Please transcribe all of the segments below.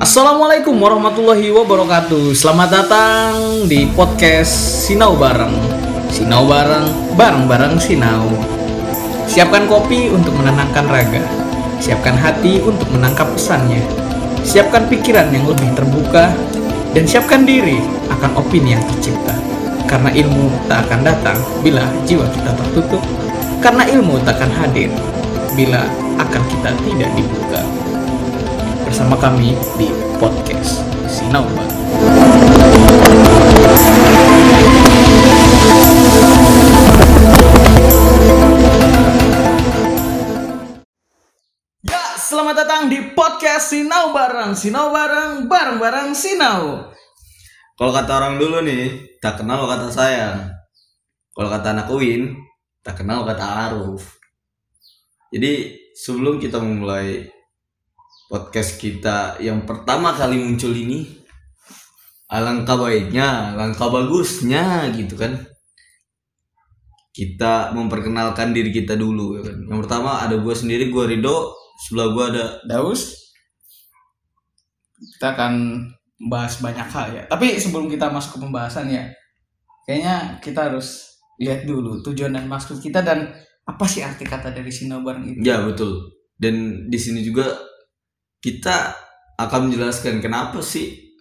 Assalamualaikum warahmatullahi wabarakatuh. Selamat datang di podcast Sinau Bareng. Sinau Bareng, bareng-bareng Sinau. Siapkan kopi untuk menenangkan raga. Siapkan hati untuk menangkap pesannya. Siapkan pikiran yang lebih terbuka. Dan siapkan diri akan opini yang tercipta. Karena ilmu tak akan datang bila jiwa kita tertutup. Karena ilmu tak akan hadir bila akal kita tidak dibuka bersama kami di podcast Sinau Bareng. Ya, selamat datang di podcast Sinau Bareng. Sinau Bareng, bareng-bareng Sinau. Kalau kata orang dulu nih, tak kenal kata sayang. Kalau kata anak Uin, tak kenal kata Aruf. Jadi sebelum kita memulai podcast kita yang pertama kali muncul ini, alangkah baiknya, alangkah bagusnya gitu kan. Kita memperkenalkan diri kita dulu ya kan. Yang pertama ada gue sendiri, gue Rido. Sebelah gue ada Daus, kita akan membahas banyak hal ya. Tapi sebelum kita masuk ke pembahasan ya, kayaknya kita harus lihat dulu tujuan dan maksud kita dan apa sih arti kata dari Sinau Bareng itu. Ya betul. Dan di sini juga kita akan menjelaskan kenapa sih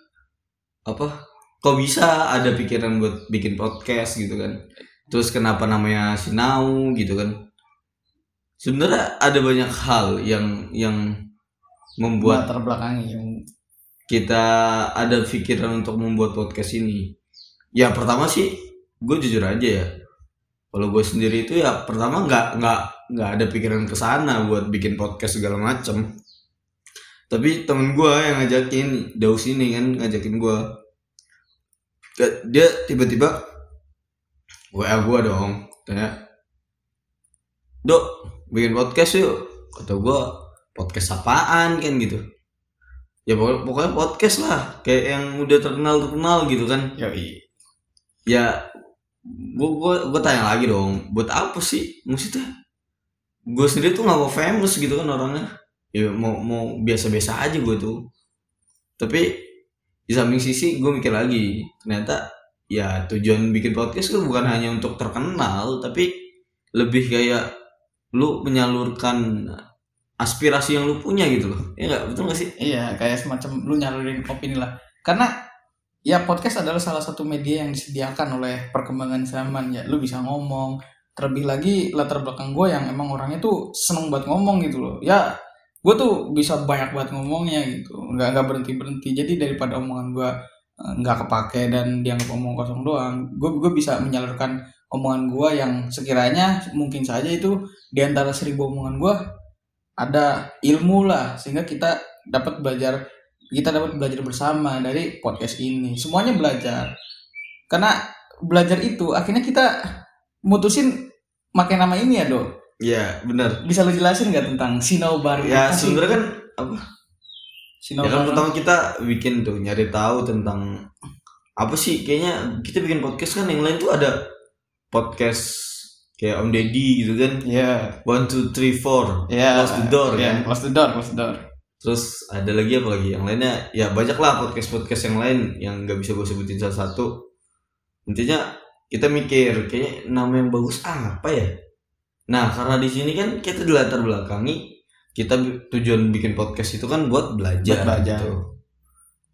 apa kok bisa ada pikiran buat bikin podcast gitu kan. Terus kenapa namanya Sinau gitu kan. Sebenarnya ada banyak hal yang yang membuat latar belakangnya yang kita ada pikiran untuk membuat podcast ini. Ya pertama sih gue jujur aja ya. Kalau gue sendiri itu ya pertama nggak nggak nggak ada pikiran ke sana buat bikin podcast segala macem. Tapi temen gue yang ngajakin Daus ini kan ngajakin gue. Dia tiba-tiba WA gue dong, tanya, Dok, bikin podcast yuk. Kata gue, podcast apaan kan gitu ya pokoknya, podcast lah kayak yang udah terkenal terkenal gitu kan yoi. ya gue gue gue tanya lagi dong buat apa sih maksudnya gue sendiri tuh nggak mau famous gitu kan orangnya ya mau mau biasa biasa aja gue tuh tapi di samping sisi gue mikir lagi ternyata ya tujuan bikin podcast kan bukan hanya untuk terkenal tapi lebih kayak lu menyalurkan aspirasi yang lu punya gitu loh ya nggak betul gak sih Iya, kayak semacam lu nyalurin opini lah. Karena ya podcast adalah salah satu media yang disediakan oleh perkembangan zaman ya. Lu bisa ngomong. Terlebih lagi latar belakang gue yang emang orangnya tuh seneng banget ngomong gitu loh. Ya, gue tuh bisa banyak banget ngomongnya gitu. Nggak nggak berhenti berhenti. Jadi daripada omongan gue eh, nggak kepake dan dianggap omong kosong doang, gue gue bisa menyalurkan omongan gue yang sekiranya mungkin saja itu di antara seribu omongan gue ada ilmu lah sehingga kita dapat belajar kita dapat belajar bersama dari podcast ini semuanya belajar karena belajar itu akhirnya kita mutusin pakai nama ini ya do ya benar. Bisa lu jelasin nggak tentang Sinau Bar ya sebenarnya kan apa? Sinau ya kan pertama kita bikin tuh nyari tahu tentang apa sih? Kayaknya kita bikin podcast kan yang lain tuh ada podcast kayak Om Deddy gitu kan. Ya one two three four. Ya close the door ya, kan? close the door close the door. Terus ada lagi apa lagi? Yang lainnya ya banyak lah podcast podcast yang lain yang nggak bisa gue sebutin salah satu. Intinya kita mikir kayak nama yang bagus apa ya nah karena di sini kan kita di latar belakangi kita tujuan bikin podcast itu kan buat belajar, Buat belajar. gitu.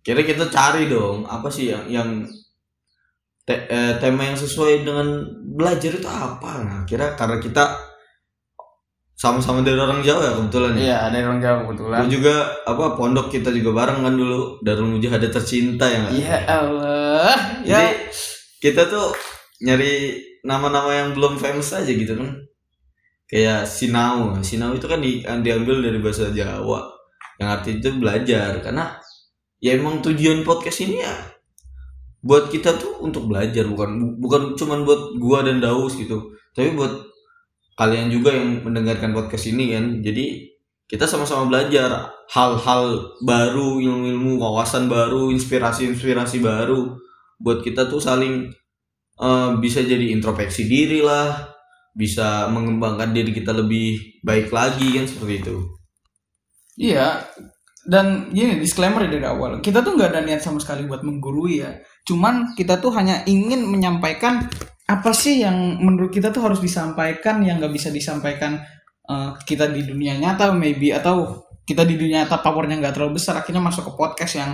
kira kita cari dong apa sih yang yang te- eh, tema yang sesuai dengan belajar itu apa nah kira karena kita sama-sama dari orang Jawa ya kebetulan ya iya ada orang Jawa kebetulan Gue juga apa pondok kita juga bareng kan dulu Darul Mujahadah tercinta ya nggak? ya Allah Jadi ya kita tuh nyari nama-nama yang belum famous aja gitu kan. Kayak Sinau. Sinau itu kan di, diambil dari bahasa Jawa. Yang artinya itu belajar karena ya emang tujuan podcast ini ya buat kita tuh untuk belajar bukan bukan cuman buat gua dan Daus gitu. Tapi buat kalian juga yang mendengarkan podcast ini kan. Jadi kita sama-sama belajar hal-hal baru, ilmu-ilmu, wawasan baru, inspirasi-inspirasi baru buat kita tuh saling eh, bisa jadi introspeksi diri lah, bisa mengembangkan diri kita lebih baik lagi kan seperti itu. Iya, dan gini disclaimer dari awal. Kita tuh nggak ada niat sama sekali buat menggurui ya. Cuman kita tuh hanya ingin menyampaikan apa sih yang menurut kita tuh harus disampaikan yang nggak bisa disampaikan uh, kita di dunia nyata maybe atau kita di dunia nyata powernya nggak terlalu besar akhirnya masuk ke podcast yang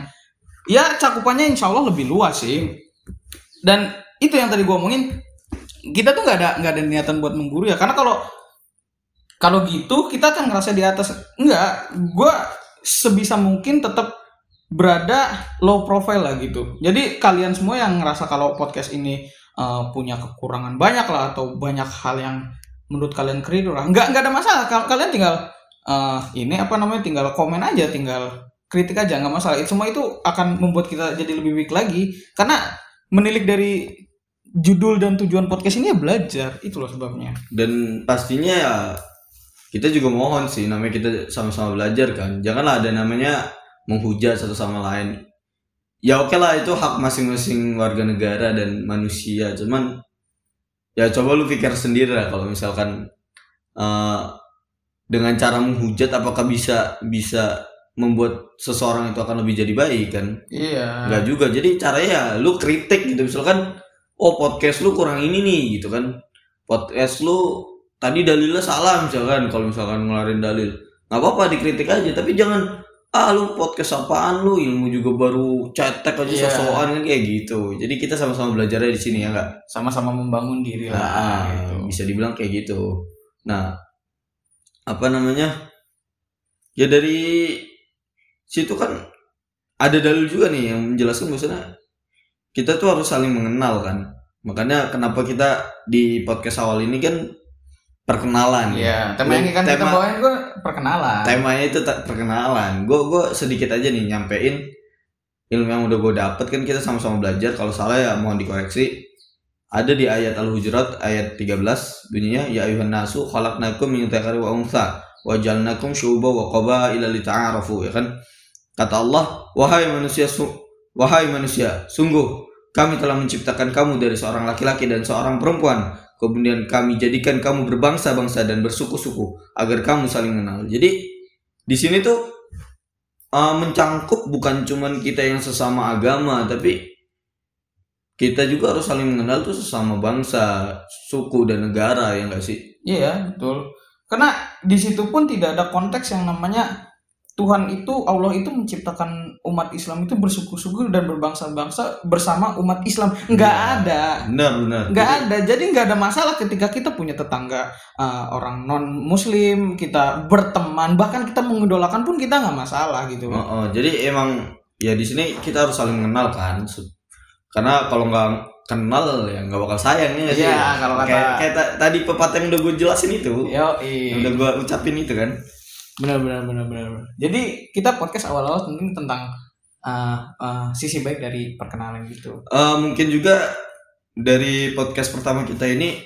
ya cakupannya insya Allah lebih luas sih. Dan itu yang tadi gue omongin kita tuh nggak ada nggak ada niatan buat menggurui ya karena kalau kalau gitu kita kan ngerasa di atas enggak gue sebisa mungkin tetap berada low profile lah gitu. Jadi kalian semua yang ngerasa kalau podcast ini uh, punya kekurangan banyak lah atau banyak hal yang menurut kalian keliru lah, nggak nggak ada masalah. Kalian tinggal uh, ini apa namanya tinggal komen aja, tinggal kritik aja nggak masalah. Itu semua itu akan membuat kita jadi lebih baik lagi karena menilik dari judul dan tujuan podcast ini ya belajar. Itu loh sebabnya. Dan pastinya ya kita juga mohon sih namanya kita sama-sama belajar kan. Janganlah ada namanya menghujat satu sama lain. Ya oke okay lah itu hak masing-masing warga negara dan manusia. Cuman ya coba lu pikir sendiri lah kalau misalkan uh, dengan cara menghujat apakah bisa bisa membuat seseorang itu akan lebih jadi baik kan? Iya. Nggak juga. Jadi caranya ya lu kritik gitu. Misalkan oh podcast lu kurang ini nih gitu kan. Podcast lu tadi dalilnya salah misalkan kalau misalkan ngeluarin dalil. Nggak apa-apa dikritik aja tapi jangan ah lu podcast apaan lu? Ilmu juga baru cetek aja yeah. sosokan kan kayak gitu. Jadi kita sama-sama belajar di sini ya nggak? Sama-sama membangun diri lah nah, gitu. bisa dibilang kayak gitu. Nah apa namanya? Ya dari situ kan ada dalil juga nih yang menjelaskan bahwasanya kita tuh harus saling mengenal kan. Makanya kenapa kita di podcast awal ini kan perkenalan ya. Tema yang kan tema, kita bawain gue perkenalan. temanya itu tak perkenalan. Gue gue sedikit aja nih nyampein ilmu yang udah gue dapet kan kita sama-sama belajar. Kalau salah ya mohon dikoreksi. Ada di ayat al-hujurat ayat 13 bunyinya ya ayuhan nasu khalaqnakum min dzakari wa untha wa jalnakum syuba wa qabaila lita'arafu ya kan. Kata Allah wahai manusia su wahai manusia sungguh kami telah menciptakan kamu dari seorang laki-laki dan seorang perempuan kemudian kami jadikan kamu berbangsa-bangsa dan bersuku-suku agar kamu saling mengenal. Jadi di sini tuh uh, mencangkup bukan cuman kita yang sesama agama, tapi kita juga harus saling mengenal tuh sesama bangsa, suku dan negara ya enggak sih? Iya betul. Karena di situ pun tidak ada konteks yang namanya Tuhan itu Allah itu menciptakan umat Islam itu bersuku-suku dan berbangsa-bangsa bersama umat Islam. Nggak ya, ada. Benar benar. Nggak ada. Jadi nggak ada masalah ketika kita punya tetangga uh, orang non Muslim kita berteman bahkan kita mengidolakan pun kita nggak masalah gitu oh, oh, jadi emang ya di sini kita harus saling mengenal kan. Karena kalau nggak kenal ya nggak bakal sayang ya sih? Ya, kalau kata kayak, kayak tadi pepatah yang udah gue jelasin itu Yo, udah gue ucapin itu kan benar benar benar benar jadi kita podcast awal awal tentu tentang uh, uh, sisi baik dari perkenalan gitu. Uh, mungkin juga dari podcast pertama kita ini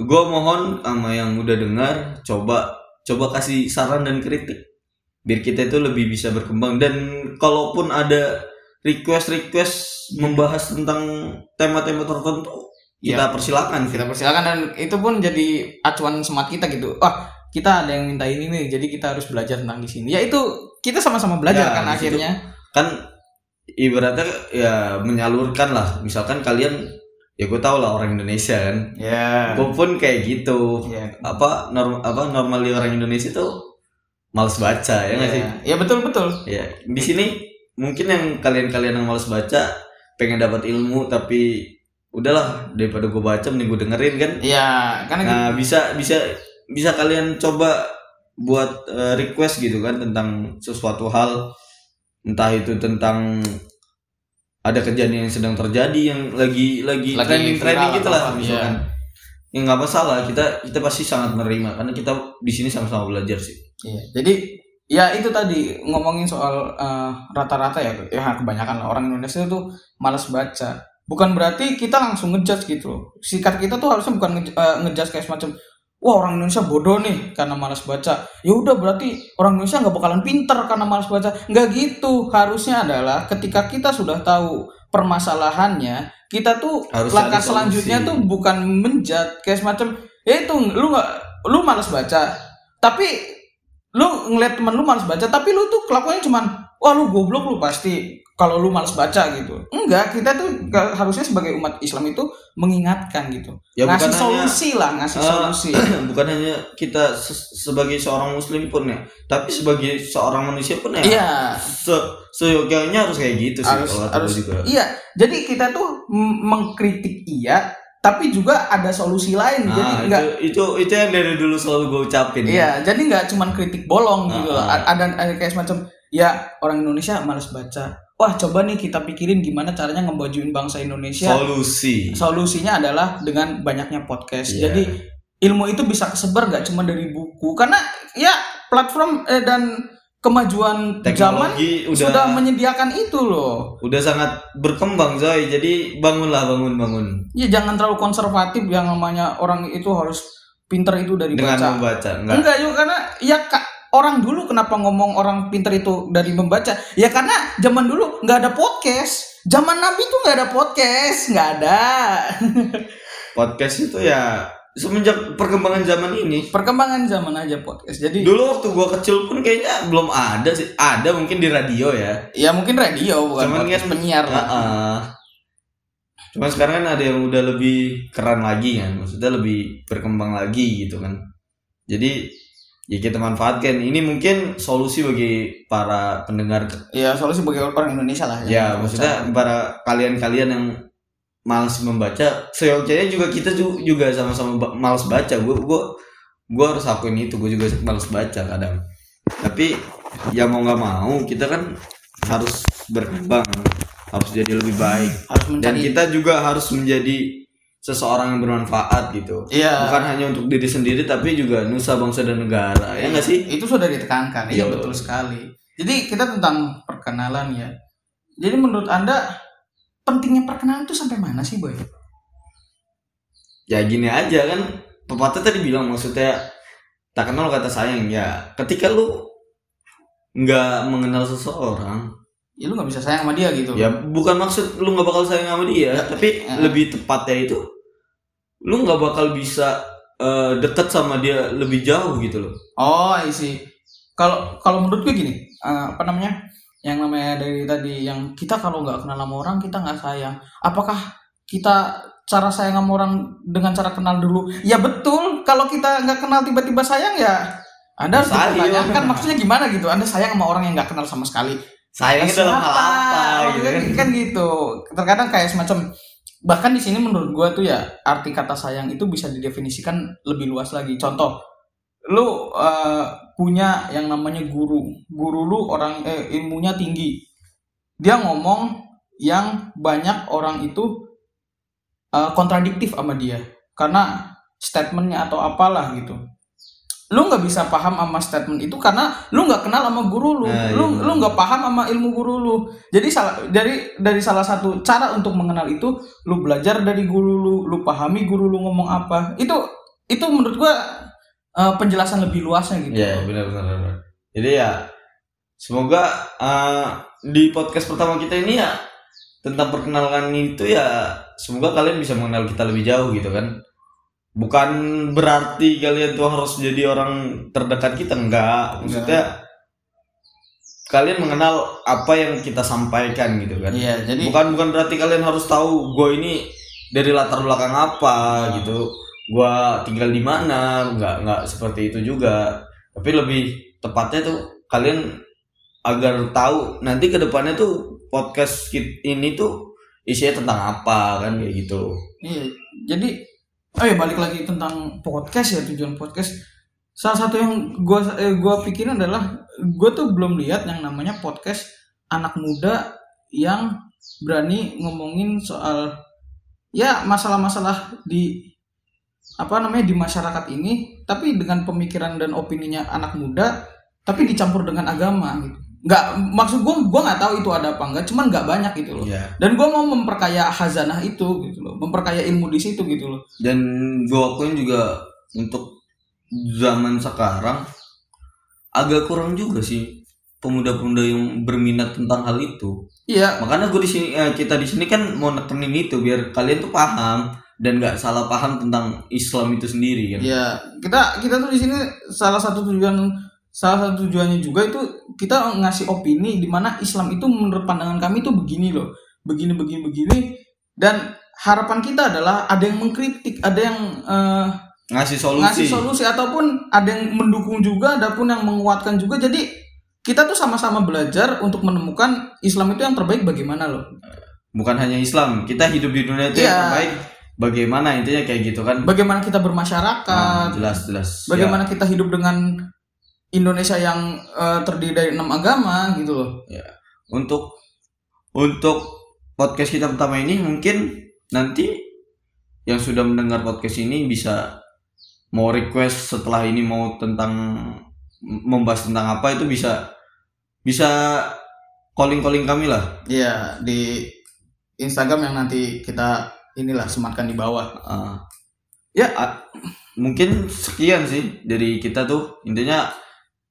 gue mohon sama yang udah dengar coba coba kasih saran dan kritik. Biar kita itu lebih bisa berkembang. Dan kalaupun ada request request membahas tentang tema-tema tertentu kita ya, persilakan. Kita persilakan dan itu pun jadi acuan semat kita gitu. Wah kita ada yang minta ini nih jadi kita harus belajar tentang di sini. Ya itu kita sama-sama belajar ya, kan akhirnya. Kan ibaratnya ya menyalurkan lah. Misalkan kalian ya gue tau lah orang Indonesia kan. Ya. Gue pun kayak gitu. Ya. apa norm apa normal orang Indonesia tuh males baca ya nggak ya. sih? Ya betul betul. Ya di sini mungkin yang kalian-kalian yang males baca pengen dapat ilmu tapi udahlah daripada gue baca mending gue dengerin kan? Iya karena nah, gitu. bisa bisa bisa kalian coba buat uh, request gitu kan tentang sesuatu hal. Entah itu tentang ada kejadian yang sedang terjadi yang lagi lagi, lagi trending trending gitu lah misalkan. ya. ya nggak masalah. Kita kita pasti sangat menerima karena kita di sini sama-sama belajar sih. Iya jadi ya itu tadi ngomongin soal uh, rata-rata ya ya kebanyakan orang Indonesia itu malas baca. Bukan berarti kita langsung ngejudge gitu sikat kita tuh harusnya bukan nge, uh, ngejudge kayak semacam wah orang Indonesia bodoh nih karena malas baca. Ya udah berarti orang Indonesia nggak bakalan pinter karena malas baca. Nggak gitu. Harusnya adalah ketika kita sudah tahu permasalahannya, kita tuh Harus langkah selanjutnya tuh bukan menjat kayak semacam ya itu lu nggak lu malas baca. Tapi lu ngeliat teman lu malas baca tapi lu tuh kelakuannya cuman wah lu goblok lu pasti kalau lu malas baca gitu. Enggak kita tuh harusnya sebagai umat Islam itu mengingatkan gitu. Ya, ngasih bukan hanya- solusi lah ngasih Eh, solusi. bukan hanya kita se- sebagai seorang muslim pun ya tapi sebagai seorang manusia pun ya iya. se seyogyanya harus kayak gitu sih harus kalau harus juga. iya. Jadi kita tuh mengkritik iya tapi juga ada solusi lain. Jadi nah enggak itu, itu itu yang dari dulu selalu gue ucapin Iya, jadi nggak cuman kritik bolong gitu. Loh. Ah, A- Ada, ada kayak semacam ya orang Indonesia malas baca. Wah, coba nih kita pikirin gimana caranya ngebajuin bangsa Indonesia. solusi Solusinya adalah dengan banyaknya podcast. Iya. Jadi ilmu itu bisa kesebar nggak cuma dari buku karena ya platform eh, dan kemajuan zaman teknologi udah sudah menyediakan itu loh. udah sangat berkembang Zoy jadi bangunlah bangun bangun Ya jangan terlalu konservatif yang namanya orang itu harus pinter itu dari dengan baca. membaca enggak Enggak juga karena ya Kak, orang dulu kenapa ngomong orang pinter itu dari membaca? Ya karena zaman dulu nggak ada podcast. Zaman Nabi tuh nggak ada podcast, nggak ada. podcast itu ya semenjak perkembangan zaman ini Perkembangan zaman aja podcast. Jadi dulu waktu gua kecil pun kayaknya belum ada sih ada mungkin di radio ya ya mungkin radio bukan Cuman podcast kan- penyiar lah. Heeh. Cuma sekarang kan ada yang udah lebih keren lagi kan, maksudnya lebih berkembang lagi gitu kan. Jadi ya kita manfaatkan. Ini mungkin solusi bagi para pendengar. Ya solusi bagi orang Indonesia lah. Ya, yang maksudnya para kalian-kalian yang malas membaca, seyogyanya juga kita ju- juga sama-sama malas baca. Gue gua gua harus akuin itu, gue juga malas baca kadang. Tapi ya mau nggak mau kita kan harus berkembang, harus jadi lebih baik harus dan kita juga harus menjadi seseorang yang bermanfaat gitu Iya. bukan hanya untuk diri sendiri tapi juga nusa bangsa dan negara ya nggak sih Itu sudah ditekankan. Iya Iya. betul sekali. Jadi kita tentang perkenalan ya. Jadi menurut anda pentingnya perkenalan itu sampai mana sih boy? ya gini aja kan pepatah tadi bilang maksudnya tak kenal kata sayang ya ketika lu nggak mengenal seseorang Ya lu nggak bisa sayang sama dia gitu. ya bukan maksud lu nggak bakal sayang sama dia Ya, tapi ya. lebih tepatnya itu lu nggak bakal bisa eh, deket sama dia lebih jauh gitu loh Oh, isi. Kalau kalau menurut gue gini, eh, apa namanya? Yang namanya dari tadi yang kita kalau nggak kenal sama orang kita nggak sayang. Apakah kita cara sayang sama orang dengan cara kenal dulu? Ya betul. Kalau kita nggak kenal tiba-tiba sayang ya anda harus Sayang. dipertanyakan maksudnya gimana gitu? Anda sayang sama orang yang nggak kenal sama sekali. Sayangnya dalam hal apa gitu kan kan gitu. Terkadang kayak semacam bahkan di sini menurut gua tuh ya arti kata sayang itu bisa didefinisikan lebih luas lagi. Contoh, lu eh, punya yang namanya guru. Guru lu orang eh, ilmunya tinggi. Dia ngomong yang banyak orang itu eh, kontradiktif sama dia karena statementnya atau apalah gitu. Lu nggak bisa paham sama statement itu karena lu nggak kenal sama guru lu. Nah, lu iya. lu nggak paham sama ilmu guru lu. Jadi salah dari dari salah satu cara untuk mengenal itu lu belajar dari guru lu, lu pahami guru lu ngomong apa. Itu itu menurut gua eh, penjelasan lebih luasnya gitu. Iya benar benar benar. Jadi ya semoga eh, di podcast pertama kita ini ya tentang perkenalan itu ya semoga kalian bisa mengenal kita lebih jauh gitu kan. Bukan berarti kalian tuh harus jadi orang terdekat kita enggak. Maksudnya kalian mengenal apa yang kita sampaikan gitu kan. Iya, jadi Bukan bukan berarti kalian harus tahu gue ini dari latar belakang apa Nah. gitu. Gua tinggal di mana, nggak nggak seperti itu juga. Tapi lebih tepatnya tuh kalian agar tahu nanti ke depannya tuh podcast kit- ini tuh isinya tentang apa kan kayak gitu. Iya, jadi oh ya balik lagi tentang podcast ya tujuan podcast. Salah satu yang gua eh, gua pikirin adalah gua tuh belum lihat yang namanya podcast anak muda yang berani ngomongin soal ya masalah-masalah di apa namanya di masyarakat ini tapi dengan pemikiran dan opininya anak muda tapi dicampur dengan agama gitu. Nggak maksud gua gua nggak tahu itu ada apa enggak, cuman nggak banyak gitu loh. Ya. dan gue mau memperkaya hazanah itu gitu loh memperkaya ilmu di situ gitu loh. Dan gua akuin juga untuk zaman sekarang agak kurang juga sih pemuda-pemuda yang berminat tentang hal itu. iya. Makanya gue di sini eh, kita di sini kan mau nekenin itu biar kalian tuh paham dan nggak salah paham tentang Islam itu sendiri kan? Iya. Kita kita tuh di sini salah satu tujuan salah satu tujuannya juga itu kita ngasih opini di mana Islam itu menurut pandangan kami itu begini loh. Begini begini begini. Dan harapan kita adalah ada yang mengkritik ada yang eh, ngasih solusi. ngasih solusi ataupun ada yang mendukung juga ada pun yang menguatkan juga. Jadi kita tuh sama-sama belajar untuk menemukan Islam itu yang terbaik bagaimana loh. Bukan hanya Islam kita hidup di dunia itu yang Iya. terbaik. Bagaimana intinya kayak gitu kan? Bagaimana kita bermasyarakat? Ah, jelas jelas. Bagaimana kita hidup dengan Indonesia yang eh, terdiri dari enam agama gitu loh Ya. untuk untuk podcast kita pertama ini mungkin nanti yang sudah mendengar podcast ini bisa mau request setelah ini mau tentang membahas tentang apa itu bisa bisa calling calling kami lah Iya di Instagram yang nanti kita inilah sematkan di bawah Ah. Ya. Ah, mungkin sekian sih dari kita tuh intinya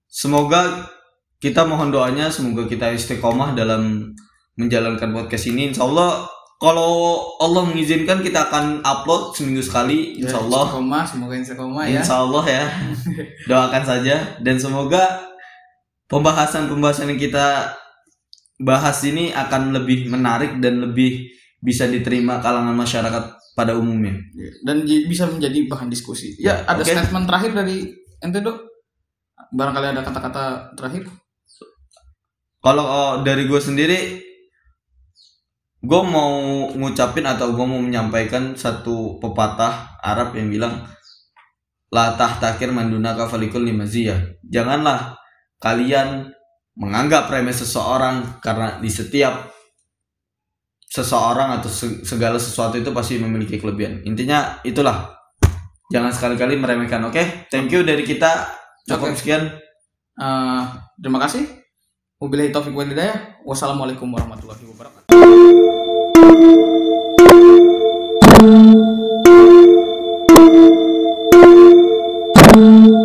semoga kita mohon doanya semoga kita istiqomah dalam menjalankan podcast ini. Insya Allah kalau Allah mengizinkan kita akan upload seminggu sekali insya Allah. Istiqomah, semoga istiqomah ya. Insya Allah ya. Doakan saja. Dan semoga pembahasan-pembahasan yang kita bahas ini akan lebih menarik dan lebih bisa diterima kalangan masyarakat pada umumnya. Dan bisa menjadi bahan diskusi. Ya ada Oke. statement terakhir dari ente dok barangkali ada kata-kata terakhir Kalau oh, dari gue sendiri, gue mau ngucapin atau gue mau menyampaikan satu pepatah Arab yang bilang, La tahtakir mandunaka falikul limaziyah. Janganlah kalian menganggap remeh seseorang karena di setiap seseorang atau se- segala sesuatu itu pasti memiliki kelebihan. Intinya itulah. Jangan sekali-kali meremehkan. Oke, thank you dari kita. Cukup Oke. sekian. Eh, terima kasih Wabillahi taufiq wal hidayah. Wassalamualaikum warahmatullahi wabarakatuh. Thank